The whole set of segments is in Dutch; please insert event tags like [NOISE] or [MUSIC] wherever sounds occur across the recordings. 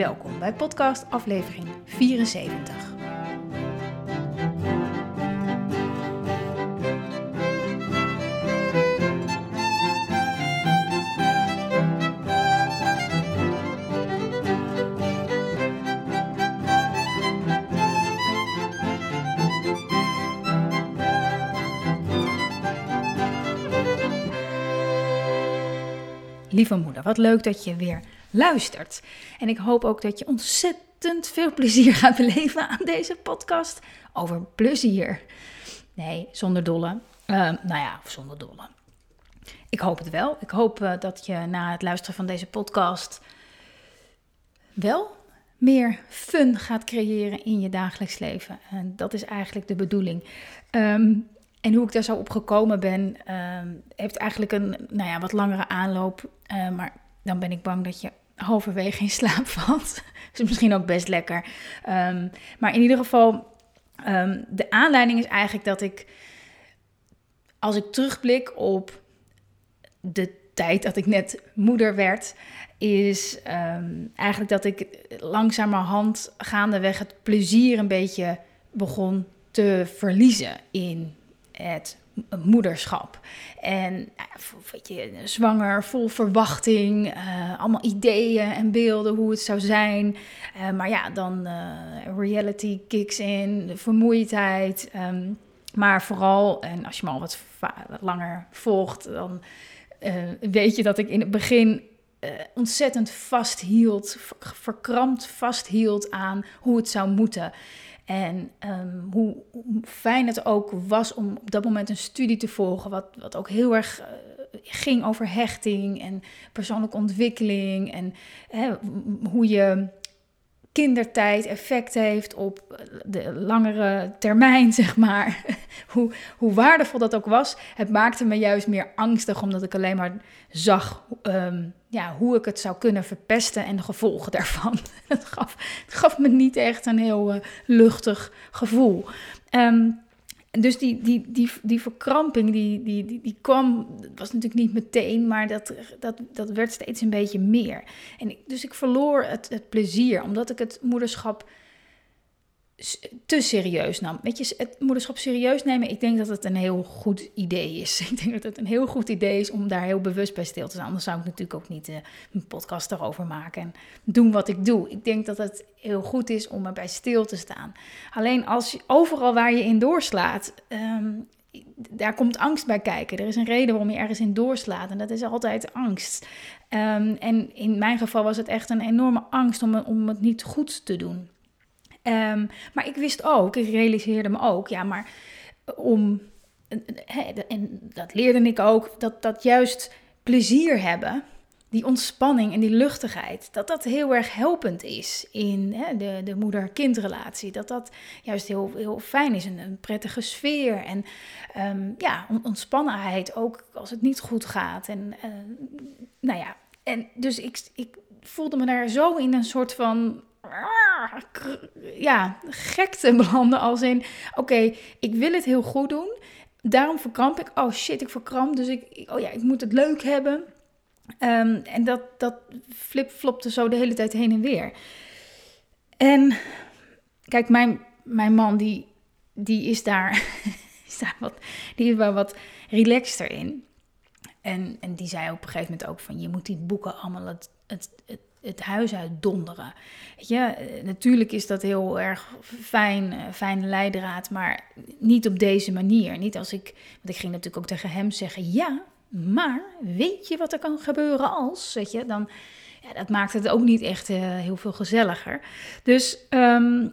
Welkom bij podcast aflevering 74. Lieve moeder, wat leuk dat je weer luistert. En ik hoop ook dat je ontzettend veel plezier gaat beleven aan deze podcast over plezier. Nee, zonder dolle. Uh, nou ja, zonder dolle. Ik hoop het wel. Ik hoop uh, dat je na het luisteren van deze podcast wel meer fun gaat creëren in je dagelijks leven. En dat is eigenlijk de bedoeling. Um, en hoe ik daar zo op gekomen ben, um, heeft eigenlijk een nou ja, wat langere aanloop. Maar dan ben ik bang dat je halverwege in slaap [LAUGHS] valt. is misschien ook best lekker. Um, maar in ieder geval, um, de aanleiding is eigenlijk dat ik, als ik terugblik op de tijd dat ik net moeder werd, is um, eigenlijk dat ik langzamerhand gaandeweg het plezier een beetje begon te verliezen in het moederschap. En weet je, zwanger, vol verwachting, uh, allemaal ideeën en beelden hoe het zou zijn. Uh, maar ja, dan uh, reality kicks in, de vermoeidheid. Um, maar vooral, en als je me al wat langer volgt, dan weet je dat ik in het begin ontzettend vasthield, verkrampt vasthield aan hoe het zou moeten. En um, hoe, fijn het ook was om op dat moment een studie te volgen, wat, wat ook heel erg uh, ging over hechting en persoonlijke ontwikkeling. En hè, hoe je kindertijd effect heeft op de langere termijn, [LAUGHS] zeg maar. hoe, hoe waardevol dat ook was. Het maakte me juist meer angstig, omdat ik alleen maar zag um, ja, hoe ik het zou kunnen verpesten en de gevolgen daarvan. [LAUGHS] Gaf, gaf me niet echt een heel uh, luchtig gevoel. Um, dus die, die, die, die verkramping, die, die, die, die kwam, was natuurlijk niet meteen, maar dat, dat, dat werd steeds een beetje meer. En ik, dus ik verloor het, het plezier, omdat ik het moederschap te serieus nam. Weet je, het moederschap serieus nemen, ik denk dat het een heel goed idee is. [LAUGHS] Ik denk dat het een heel goed idee is om daar heel bewust bij stil te staan. Anders zou ik natuurlijk ook niet uh, een podcast erover maken en doen wat ik doe. Ik denk dat het heel goed is om erbij stil te staan. Alleen als je, overal waar je in doorslaat, um, daar komt angst bij kijken. Er is een reden waarom je ergens in doorslaat en dat is altijd angst. Um, en in mijn geval was het echt een enorme angst om, om het niet goed te doen. Um, maar ik wist ook, ik realiseerde me ook, ja, maar om, en dat leerde ik ook, dat, dat juist plezier hebben, die ontspanning en die luchtigheid, dat dat heel erg helpend is in hè, de, de moeder-kindrelatie. Dat dat juist heel, heel fijn is, een, een prettige sfeer en um, ja, ontspannenheid ook als het niet goed gaat. En uh, nou ja, en dus ik, ik voelde me daar zo in een soort van ja, gekte belanden als in, oké, ik wil het heel goed doen, daarom verkramp ik, oh shit, ik verkramp, dus ik, oh ja, ik moet het leuk hebben. Um, en dat, dat flip-flopte zo de hele tijd heen en weer. En kijk, mijn, mijn man, die, die is daar, [LAUGHS] is daar wat, die is wel wat relaxter in. En, en die zei op een gegeven moment ook van, je moet die boeken allemaal het, het het huis uit donderen. Ja, eh, natuurlijk is dat heel erg fijn, eh, fijne leidraad, maar niet op deze manier. Niet als ik, want ik ging natuurlijk ook tegen hem zeggen, ja, maar weet je wat er kan gebeuren als, weet je, dan, ja, dat maakt het ook niet echt uh, heel veel gezelliger. Dus um,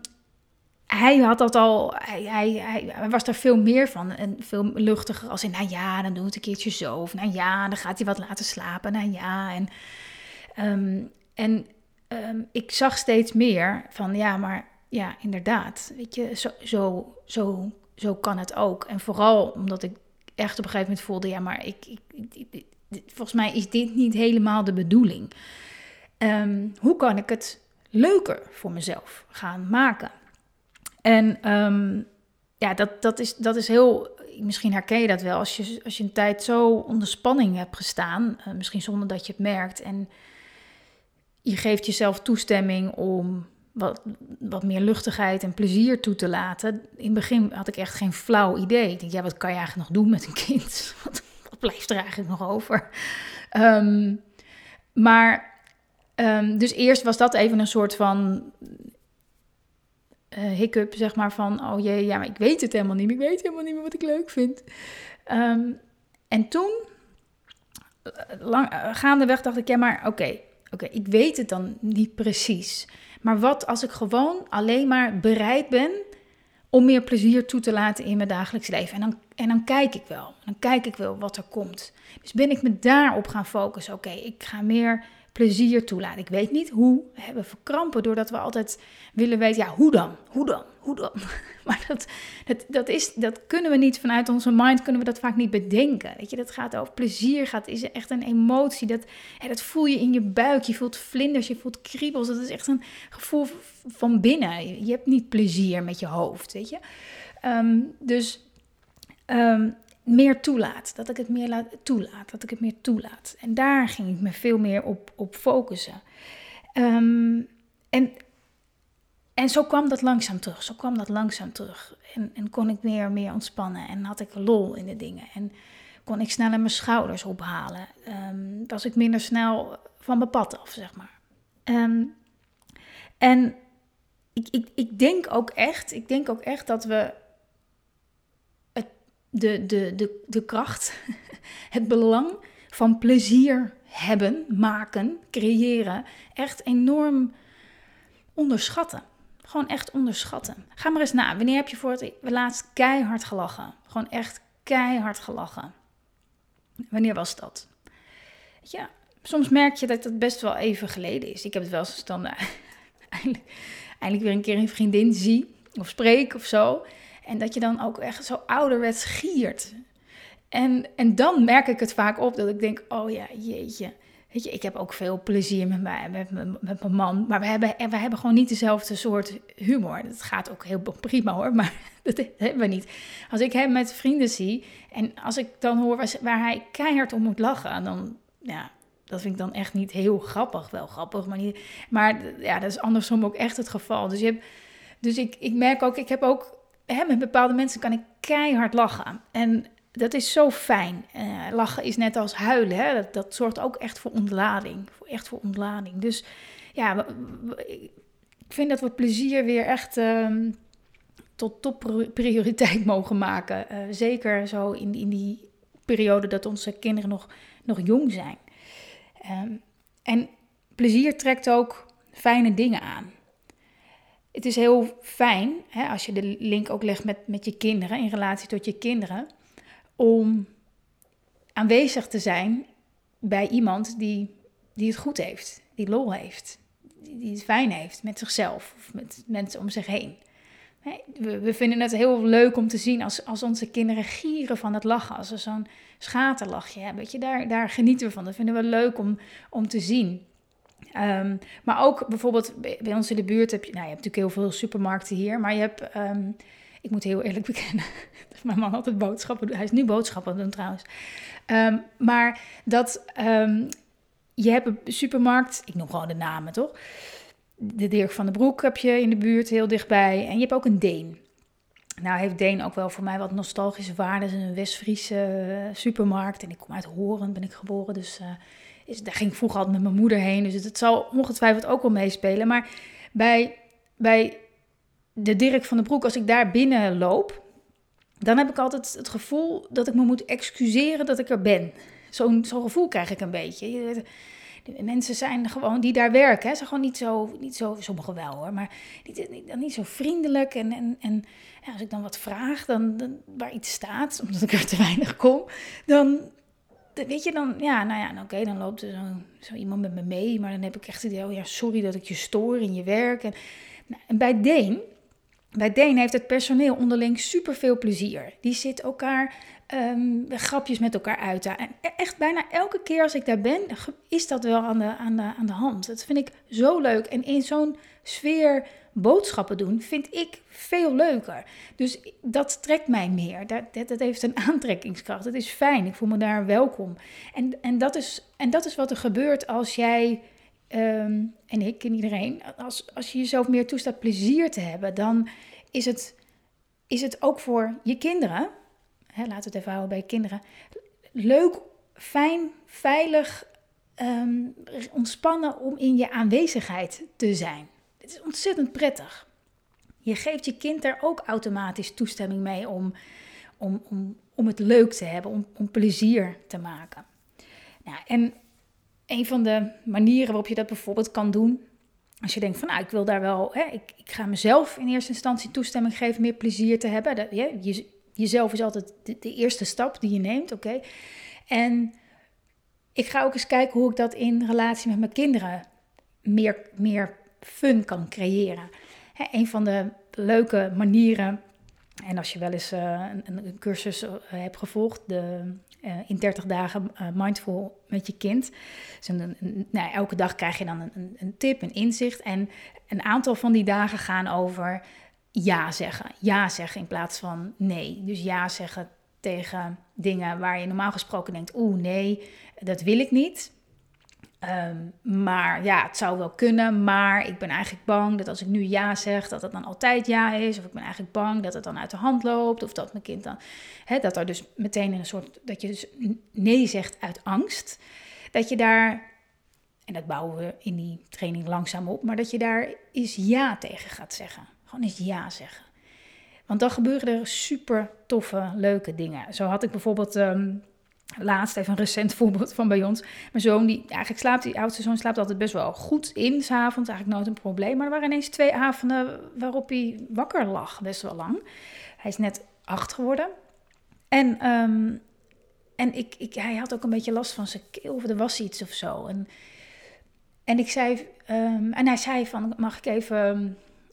hij had dat al, hij, hij, hij, was daar veel meer van en veel luchtiger als in, nou ja, dan doen het een keertje zo, of nou ja, dan gaat hij wat laten slapen, nou ja, en... Um, en um, ik zag steeds meer van ja, maar ja, inderdaad. Weet je, zo, zo, zo, zo kan het ook. En vooral omdat ik echt op een gegeven moment voelde, ja, maar ik, ik, volgens mij is dit niet helemaal de bedoeling. Ehm, hoe kan ik het leuker voor mezelf gaan maken? En ehm, ja, dat, dat, is, dat is heel. Misschien herken je dat wel. Als je, als je een tijd zo onder spanning hebt gestaan, uh, misschien zonder dat je het merkt. En je geeft jezelf toestemming om wat, wat meer luchtigheid en plezier toe te laten. In het begin had ik echt geen flauw idee. Ik denk, ja, wat kan je eigenlijk nog doen met een kind? [LAUGHS] Wat, blijft er eigenlijk nog over? Um, maar, um, dus eerst was dat even een soort van uh, hiccup, zeg maar, van, oh jee, ja, maar ik weet het helemaal niet. Ik weet helemaal niet meer wat ik leuk vind. Um, en toen, lang, uh, gaandeweg dacht ik, ja, maar oké, oké, ik weet het dan niet precies. Maar wat als ik gewoon alleen maar bereid ben om meer plezier toe te laten in mijn dagelijks leven? En dan, en dan kijk ik wel. Dan kijk ik wel wat er komt. Dus ben ik me daarop gaan focussen. Oké, ik ga meer plezier toelaten. Ik weet niet hoe. We verkrampen doordat we altijd willen weten, ja, hoe dan? Hoe dan? Dan? [LAUGHS] Maar dat, dat, dat, is, dat kunnen we niet vanuit onze mind, kunnen we dat vaak niet bedenken. Weet je, dat gaat over plezier, gaat, is echt een emotie. Dat, hè, dat voel je in je buik, je voelt vlinders, je voelt kriebels. Dat is echt een gevoel van binnen. Je hebt niet plezier met je hoofd, weet je. Um, dus um, meer toelaat. Dat ik het meer laat, toelaat. Dat ik het meer toelaat. En daar ging ik me veel meer op, op focussen. Um, en, en zo kwam dat langzaam terug. Zo kwam dat langzaam terug. En, en kon ik meer meer ontspannen. En had ik lol in de dingen. En kon ik sneller mijn schouders ophalen. Um, was ik minder snel van mijn pad af, zeg maar. Um, en ik, ik, ik denk ook echt, ik denk ook echt dat we de, de, de, de kracht, [LAUGHS] het belang van plezier hebben, maken, creëren, echt enorm onderschatten. Gewoon echt onderschatten. Ga maar eens na. Wanneer heb je voor het laatst keihard gelachen? Gewoon echt keihard gelachen. Wanneer was dat? Ja, soms merk je dat het best wel even geleden is. Ik heb het wel eens dan [LAUGHS] eindelijk, eindelijk weer een keer een vriendin zie of spreek of zo. En dat je dan ook echt zo ouderwets giert. En, en dan merk ik het vaak op dat ik denk, oh ja, jeetje. Weet je, ik heb ook veel plezier met, mij, met, met, met mijn man. Maar we hebben, we hebben gewoon niet dezelfde soort humor. Dat gaat ook heel prima hoor, maar [LAUGHS] dat hebben we niet. Als ik hem met vrienden zie en als ik dan hoor waar, waar hij keihard om moet lachen, dan ja, dat vind ik dan echt niet heel grappig. Wel grappig, maar niet. Maar ja, dat is andersom ook echt het geval. Dus, je hebt, dus ik, ik merk ook, ik heb ook hè, met bepaalde mensen kan ik keihard lachen. En dat is zo fijn. Uh, lachen is net als huilen. Hè? Dat, dat, zorgt ook echt voor ontlading. Voor, echt voor ontlading. Dus ja, ik vind dat we plezier weer echt uh, tot topprioriteit [LAUGHS] mogen maken. Uh, zeker zo in, in die periode dat onze kinderen nog, nog jong zijn. Um, en plezier trekt ook fijne dingen aan het is heel fijn, hè, als je de link ook legt met, met je kinderen, in relatie tot je kinderen, om aanwezig te zijn bij iemand die, die het goed heeft, die lol heeft, die, het fijn heeft met zichzelf of met mensen om zich heen. We, we, vinden het heel leuk om te zien als, als onze kinderen gieren van het lachen. Als ze zo'n schaterlachje hebben. Weet je, daar, daar genieten we van. Dat vinden we leuk om, om te zien. Um, maar ook bijvoorbeeld bij ons in de buurt heb je, nou je hebt natuurlijk heel veel supermarkten hier, maar je hebt, um, ik moet heel eerlijk [LAUGHS] bekennen, mijn man altijd boodschappen Hij is nu boodschappen doen trouwens. Um, maar dat je hebt een supermarkt, ik noem gewoon de namen toch? De Dirk van den Broek heb je in de buurt heel dichtbij en je hebt ook een Deen. Nou heeft Deen ook wel voor mij wat nostalgische waarden. Het een West-Friese eh, supermarkt en ik kom uit Horen, ben ik geboren, dus... Uh, is, daar ging ik vroeger altijd met mijn moeder heen. Dus het, zal ongetwijfeld ook wel meespelen. Maar bij, bij de Dirk van den Broek, als ik daar binnen loop, dan heb ik altijd het gevoel dat ik me moet excuseren dat ik er ben. Zo'n zo'n gevoel krijg ik een beetje. Mensen zijn gewoon die daar werken, hè, zijn gewoon niet zo, niet zo, sommigen wel hoor, maar niet, niet, niet zo vriendelijk. En, en, en ja, als ik dan wat vraag, dan, waar iets staat, [LAUGHS] omdat ik er te weinig kom, dan, weet je dan, ja, nou ja, oké, dan loopt er zo, zo, iemand met me mee, maar dan heb ik echt het idee, oh ja, sorry dat ik je stoor in je werk. En, Nou, en bij Deen, bij Deen heeft het personeel onderling super veel plezier. Die zit elkaar um, grapjes met elkaar uit. En e-, echt bijna elke keer als ik daar ben, is dat wel aan de, aan de, aan de hand. Dat vind ik zo leuk. En in zo'n sfeer boodschappen doen, vind ik veel leuker. Dus dat trekt mij meer. Dat, dat, heeft een [LAUGHS] aantrekkingskracht. Het is fijn. Ik voel me daar welkom. En, en, dat, is, en dat is wat er gebeurt als jij. Ehm, en ik en iedereen, als, als je jezelf meer toestaat plezier te hebben, dan is het, is het ook voor je kinderen, hè, laten we het even houden bij kinderen, leuk, fijn, veilig, ehm, ontspannen om in je aanwezigheid te zijn. Het is ontzettend prettig. Je geeft je kind daar ook automatisch toestemming mee om, om, om, om het leuk te hebben, om, om plezier te maken. Nou, en een van de manieren waarop je dat bijvoorbeeld kan doen, als je denkt van nou, ik wil daar wel, hè, ik, ik ga mezelf in eerste instantie toestemming geven meer plezier te hebben. Dat, je, jezelf is altijd de, eerste stap die je neemt, oké. En ik ga ook eens kijken hoe ik dat in relatie met mijn kinderen meer, meer fun kan creëren. Hè, een van de leuke manieren, en als je wel eens uh, een, een, cursus uh, hebt gevolgd, de, in 30 dagen mindful met je kind. Dus nou, elke dag krijg je dan een, een, tip, een inzicht. En een aantal van die dagen gaan over ja zeggen. Ja zeggen in plaats van nee. Dus ja zeggen tegen dingen waar je normaal gesproken denkt: oeh, nee, dat wil ik niet. Ehm, maar ja, het zou wel kunnen, maar ik ben eigenlijk bang dat als ik nu ja zeg, dat het dan altijd ja is. Of ik ben eigenlijk bang dat het dan uit de hand loopt. Of dat mijn kind dan, hè, dat er dus meteen een soort, dat je dus nee zegt uit angst. Dat je daar, en dat bouwen we in die training langzaam op, maar dat je daar eens ja tegen gaat zeggen. Gewoon eens ja zeggen. Want dan gebeuren er super toffe, leuke dingen. Zo had ik bijvoorbeeld. Ehm, Laatst even een recent [LAUGHS] voorbeeld van bij ons. Mijn zoon, die eigenlijk slaapt, die oudste zoon slaapt altijd best wel goed in, s'avonds. Eigenlijk nooit een probleem. Maar er waren ineens twee avonden waarop hij wakker lag, best wel lang. Hij is net acht geworden. En, ehm, en ik, ik, hij had ook een beetje last van zijn keel, of er was iets of zo. En, en ik zei, um, en hij zei van, mag ik even ehm,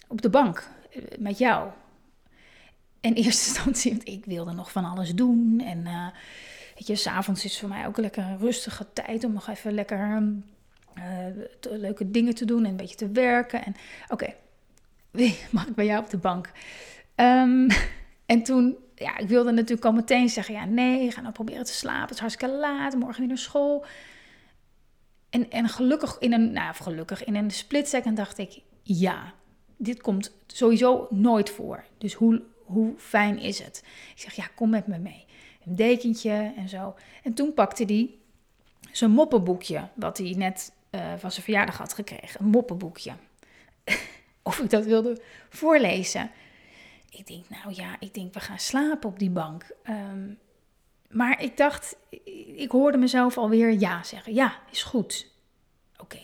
op de bank eh, met jou? In eerste [LAUGHS] instantie, want ik wilde nog van alles doen en... Uh, Weet je, s'avonds is voor mij ook lekker een rustige tijd om nog even lekker uh, leuke dingen te doen en een beetje te werken. En oké, [LAUGHS] mag ik bij jou op de bank? Um, [LAUGHS] en toen, ja, ik wilde natuurlijk al meteen zeggen, ja, nee, ga nou proberen te slapen. Het is hartstikke laat, morgen weer naar school. En, en gelukkig in een, nou gelukkig, in een split second dacht ik, ja, dit komt sowieso nooit voor. Dus hoe, hoe fijn is het? Ik zeg, ja, kom met me mee een dekentje en zo. En toen pakte hij zijn moppenboekje, wat hij net uh, van zijn verjaardag had gekregen. Een moppenboekje. [LAUGHS] of ik dat wilde voorlezen. Ik denk, nou ja, ik denk, we gaan slapen op die bank. Ehm, maar ik dacht, ik hoorde mezelf alweer ja zeggen. Ja, is goed. Oké.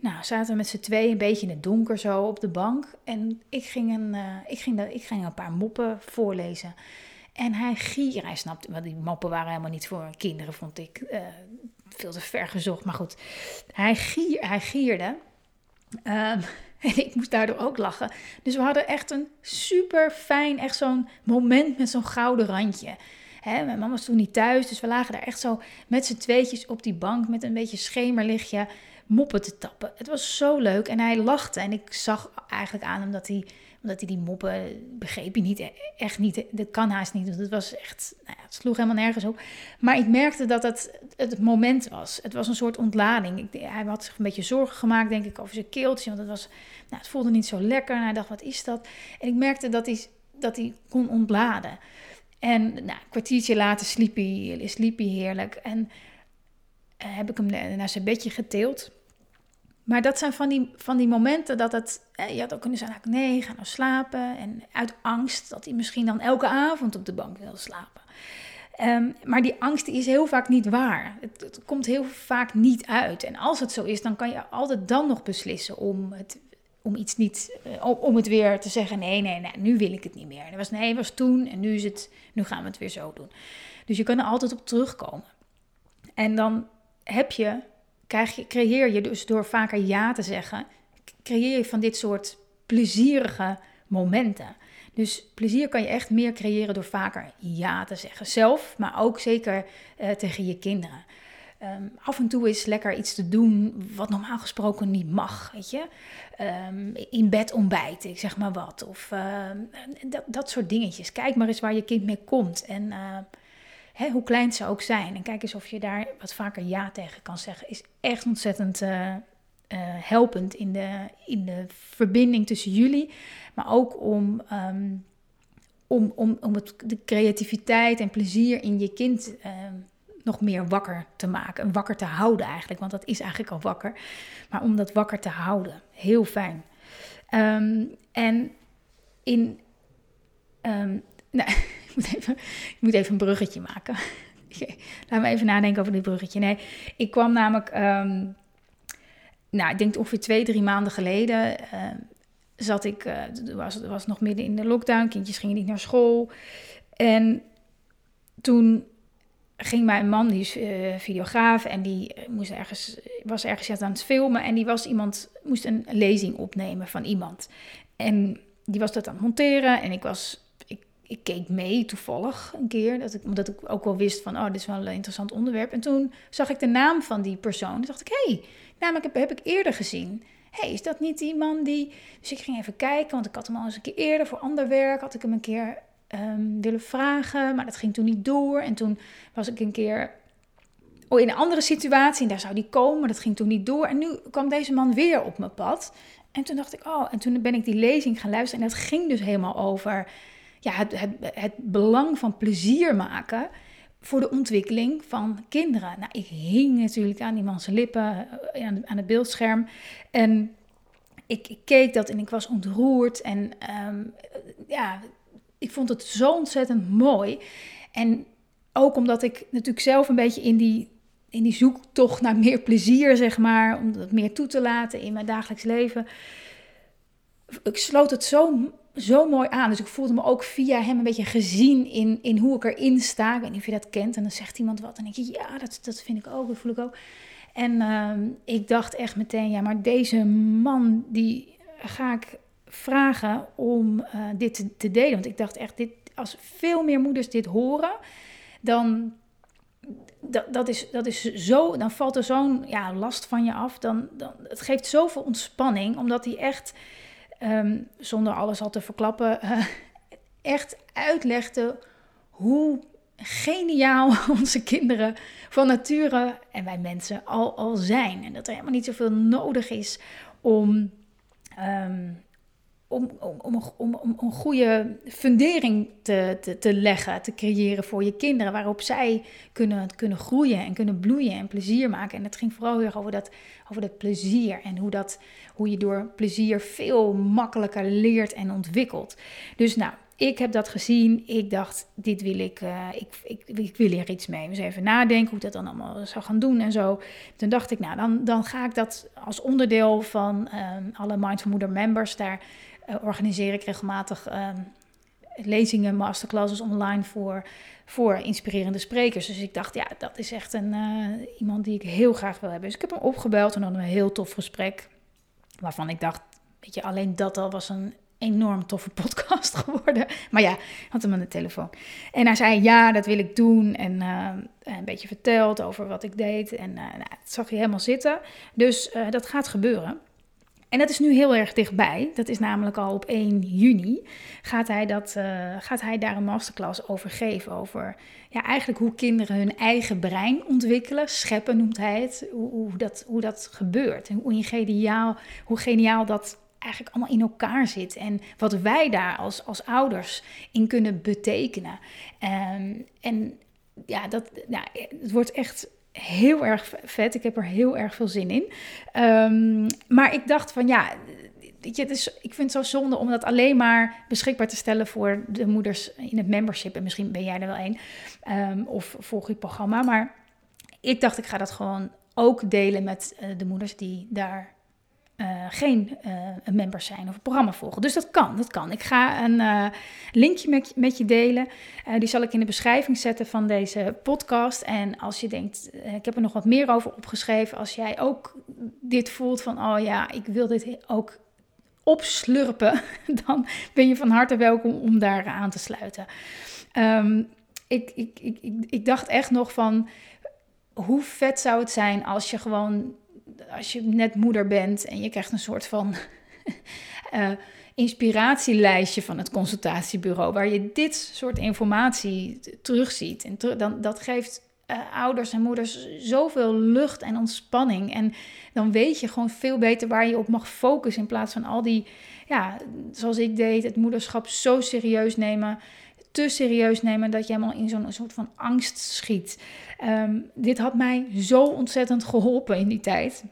Nou, zaten we met z'n twee een beetje in het donker zo op de bank. En ik ging een, uh, ik ging, ik ging een paar moppen voorlezen. En hij gier, hij snapte, want die moppen waren helemaal niet voor kinderen, vond ik uh, veel te ver gezocht. Maar goed, hij, gier, hij gierde. Um, [LAUGHS] en ik moest daardoor ook lachen. Dus we hadden echt een super fijn, echt zo'n moment met zo'n gouden randje. Hè, mijn mama was toen niet thuis, dus we lagen daar echt zo met z'n tweetjes op die bank met een beetje schemerlichtje moppen te tappen. Het was zo leuk en hij lachte en ik zag eigenlijk aan hem dat hij omdat hij die moppen begreep hij niet, echt niet. Dat kan haast niet, want het was echt, nou ja, het sloeg helemaal nergens op. Maar ik merkte dat het het moment was. Het was een soort ontlading. Hij had zich een beetje zorgen gemaakt, denk ik, over zijn keeltje. Want het, was, nou, het voelde niet zo lekker. En hij dacht, wat is dat? En ik merkte dat hij, dat hij kon ontladen. En nou, een kwartiertje later sliep hij, sliep hij heerlijk. En uh, heb ik hem naar zijn bedje geteeld. Maar dat zijn van die, van die momenten dat het... je had ook kunnen zeggen, nee, ga nou slapen. En uit angst dat hij misschien dan elke avond op de bank wil slapen. Um, maar die angst die is heel vaak niet waar. Het, komt heel vaak niet uit. En als het zo is, dan kan je altijd dan nog beslissen om het, om iets niet, uh, om het weer te zeggen: nee, nee, nee, nu wil ik het niet meer. Er was nee, was toen en nu is het, nu gaan we het weer zo doen. Dus je kan er altijd op terugkomen. En dan heb je krijg creëer je dus door vaker ja te zeggen, creëer je van dit soort plezierige momenten. Dus plezier kan je echt meer creëren door vaker ja te zeggen. Zelf, maar ook zeker uh, tegen je kinderen. Um, af en toe is lekker iets te doen wat normaal gesproken niet mag, weet je. Um, in bed ontbijten, zeg maar wat. Of uh, dat, dat soort dingetjes. Kijk maar eens waar je kind mee komt. En uh, hè, hoe klein ze ook zijn. En kijk eens of je daar wat vaker ja tegen kan zeggen. Is echt ontzettend uh, helpend in de, in de verbinding tussen jullie. Maar ook om, um, om, om, om de creativiteit en plezier in je kind nog meer wakker te maken. Wakker te houden eigenlijk, want dat is eigenlijk al wakker. Maar om dat wakker te houden. Heel fijn. Um, en in. [LAUGHS] Nou, ik moet even een bruggetje maken. [LAUGHS] Laat me even nadenken over dit bruggetje. Nee, ik kwam namelijk. Um, nou, ik denk ongeveer twee, drie maanden geleden. Uh, zat ik. Uh, was, was nog midden in de lockdown. Kindjes gingen niet naar school. En toen ging mijn man, die is uh, videograaf en die eh, moest ergens, was ergens aan het filmen en die was iemand, moest een lezing opnemen van iemand. En die was dat aan het monteren en ik was, ik, keek mee toevallig een keer, dat ik, omdat ik ook wel wist van, oh, dit is wel een interessant onderwerp. En toen zag ik de naam van die persoon en dacht ik, hé, hey, namelijk heb, heb ik eerder gezien. Hé, hey, is dat niet die man die... Dus ik ging even kijken, want ik had hem al eens een keer eerder voor ander werk, had ik hem een keer um, willen vragen, maar dat ging toen niet door. En toen was ik een keer oh, in een andere situatie en daar zou die komen, dat ging toen niet door. En nu kwam deze man weer op mijn pad. En toen dacht ik, oh, en toen ben ik die lezing gaan luisteren. En dat ging dus helemaal over ja, het, het, het belang van plezier maken voor de ontwikkeling van kinderen. Nou, ik hing natuurlijk aan die lippen, eh, aan, aan het beeldscherm. En ik, ik, keek dat en ik was ontroerd. En um, ja, ik vond het zo ontzettend mooi. En ook omdat ik natuurlijk zelf een beetje in die, in die zoektocht naar meer plezier, zeg maar, om dat meer toe te laten in mijn dagelijks leven. Ik sloot het zo, zo mooi aan. Dus ik voelde me ook via hem een beetje gezien in, in hoe ik erin sta. Ik weet niet of je dat kent. En dan zegt iemand wat. En dan denk je, ja, dat, dat vind ik ook, dat voel ik ook. En uh, ik dacht echt meteen, ja, maar deze man, die ga ik vragen om uh, dit te, te, delen. Want ik dacht echt, dit, als veel meer moeders dit horen, dan dat, dat, is, dat is zo, dan valt er zo'n ja, last van je af. Dan, dan, het geeft zoveel ontspanning, omdat hij echt, um, zonder alles al te verklappen, uh, [LAUGHS] echt uitlegde hoe geniaal [LAUGHS] onze kinderen van nature en wij mensen al, al zijn. En dat er helemaal niet zoveel nodig is om um, om, om, om, om, een goede fundering te, te, te leggen, te creëren voor je kinderen, waarop zij kunnen, kunnen groeien en kunnen bloeien en plezier maken. En het ging vooral heel erg over dat, over dat plezier en hoe, dat, hoe je door plezier veel makkelijker leert en ontwikkelt. Dus nou, ik heb dat gezien. Ik dacht, dit wil ik, uh, ik, ik, wil hier iets mee. Dus even nadenken hoe ik dat dan allemaal zou gaan doen en zo. Toen dacht ik, nou, dan, dan ga ik dat als onderdeel van um, alle Mindful Moeder members daar organiseer ik regelmatig uh, lezingen, masterclasses online voor, voor inspirerende sprekers. Dus ik dacht, ja, dat is echt een, uh, iemand die ik heel graag wil hebben. Dus ik heb hem opgebeld en hadden een heel tof gesprek. Waarvan ik dacht, weet je, alleen dat al was een enorm toffe [LAUGHS] podcast geworden. Maar ja, had hem aan de telefoon. En hij zei, ja, dat wil ik doen. En uh, een beetje verteld over wat ik deed. En uh, nou, zag je helemaal zitten. Dus dat gaat gebeuren. En dat is nu heel erg dichtbij. Dat is namelijk al op 1 juni. Gaat hij, dat, uh, gaat hij daar een masterclass over geven. Over ja, eigenlijk hoe kinderen hun eigen brein ontwikkelen. Scheppen noemt hij het. Hoe, hoe, dat, hoe dat gebeurt. En hoe geniaal, hoe geniaal dat eigenlijk allemaal in elkaar zit. En wat wij daar als, als ouders in kunnen betekenen. Um, en ja, dat, nou, het wordt echt heel erg vet. Ik heb er heel erg veel zin in. Um, maar ik dacht van ja, je, ik vind het zo zonde om dat alleen maar beschikbaar te stellen voor de moeders in het membership. En misschien ben jij er wel een. Um, of volg je het programma. Maar ik dacht, ik ga dat gewoon ook delen met uh, de moeders die daar uh, geen uh, members zijn of programma volgen. Dus dat kan, dat kan. Ik ga een uh, linkje met, met je delen. die zal ik in de beschrijving zetten van deze podcast. En als je denkt, ik heb er nog wat meer over opgeschreven. Als jij ook dit voelt van, oh ja, ik wil dit ook opslurpen, [LAUGHS] dan ben je van harte welkom om daar aan te sluiten. Ehm, ik, ik, ik, ik, dacht echt nog van hoe vet zou het zijn als je gewoon, als je net moeder bent en je krijgt een soort van uh, [LAUGHS] inspiratielijstje van het consultatiebureau, waar je dit soort informatie terugziet. En dan, dat geeft uh, ouders en moeders zoveel lucht en ontspanning. En dan weet je gewoon veel beter waar je op mag focussen. In plaats van al die, ja, zoals ik deed, het moederschap zo serieus nemen. Te serieus nemen dat je helemaal in zo'n soort van angst schiet. Um, dit had mij zo ontzettend geholpen in die tijd.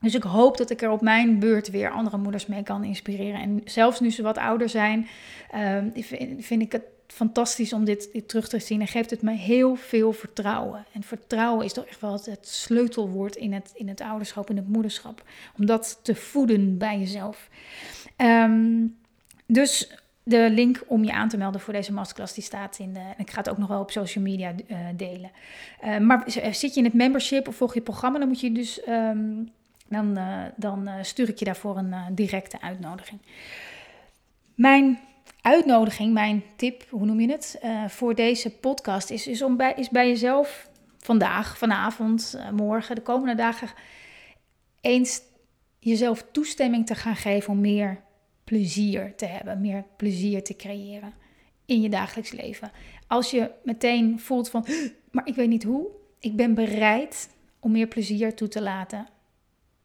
Dus ik hoop dat ik er op mijn beurt weer andere moeders mee kan inspireren. En zelfs nu ze wat ouder zijn, um, vind ik het fantastisch om dit, dit, terug te zien en geeft het me heel veel vertrouwen. En vertrouwen is toch echt wel het, sleutelwoord in het, in het ouderschap, in het moederschap. Om dat te voeden bij jezelf. Um, dus de link om je aan te melden voor deze masterclass die staat in de. Ik ga het ook nog wel op social media uh, delen. Uh, maar zit je in het membership of volg je programma, dan moet je dus. Um, dan, dan stuur ik je daarvoor een directe uitnodiging. Mijn uitnodiging, mijn tip, hoe noem je het, voor deze podcast is, is om bij, is bij jezelf vandaag, vanavond, morgen, de komende dagen eens jezelf toestemming te gaan geven om meer plezier te hebben, meer plezier te creëren in je dagelijks leven. Als je meteen voelt van, maar ik weet niet hoe, ik ben bereid om meer plezier toe te laten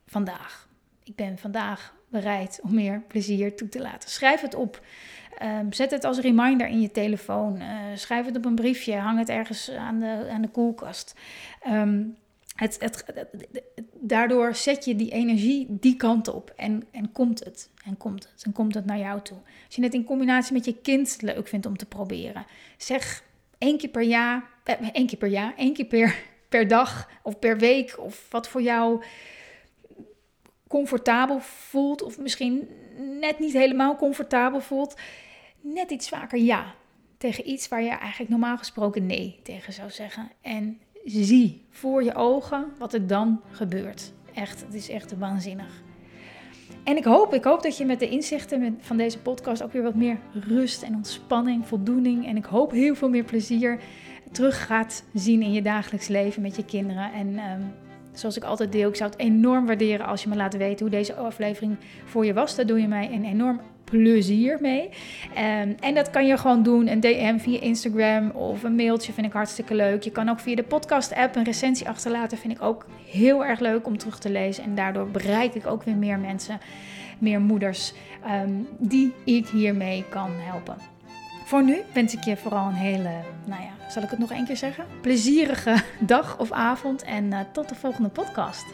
vandaag. Ik ben vandaag bereid om meer plezier toe te laten. Schrijf het op. Ehm, zet het als reminder in je telefoon. Uh, schrijf het op een briefje. Hang het ergens aan de, aan de koelkast. Ehm, het, daardoor zet je die energie die kant op en, en komt het. En komt het. En komt het naar jou toe. Als je het in combinatie met je kind leuk vindt om te proberen. Zeg één keer per jaar, eh, één keer per jaar, één keer per, per dag of per week. Of wat voor jou comfortabel voelt. Of misschien net niet helemaal comfortabel voelt net iets vaker ja tegen iets waar je eigenlijk normaal gesproken nee tegen zou zeggen. En zie voor je ogen wat er dan gebeurt. Echt, het is echt waanzinnig. En ik hoop, ik hoop dat je met de inzichten van deze podcast ook weer wat meer rust en ontspanning, voldoening en ik hoop heel veel meer plezier terug gaat zien in je dagelijks leven met je kinderen. En ehm, zoals ik altijd deel, ik zou het enorm waarderen als je me laat weten hoe deze aflevering voor je was. Daar doe je mij een enorm plezier mee. Um, en dat kan je gewoon doen, een DM via Instagram of een mailtje vind ik hartstikke leuk. Je kan ook via de podcast app een recensie achterlaten, vind ik ook heel erg leuk om terug te lezen. En daardoor bereik ik ook weer meer mensen, meer moeders um, die ik hiermee kan helpen. Voor nu wens ik je vooral een hele, nou ja, zal ik het nog één keer zeggen? Plezierige [LAUGHS] dag of avond en uh, tot de volgende podcast.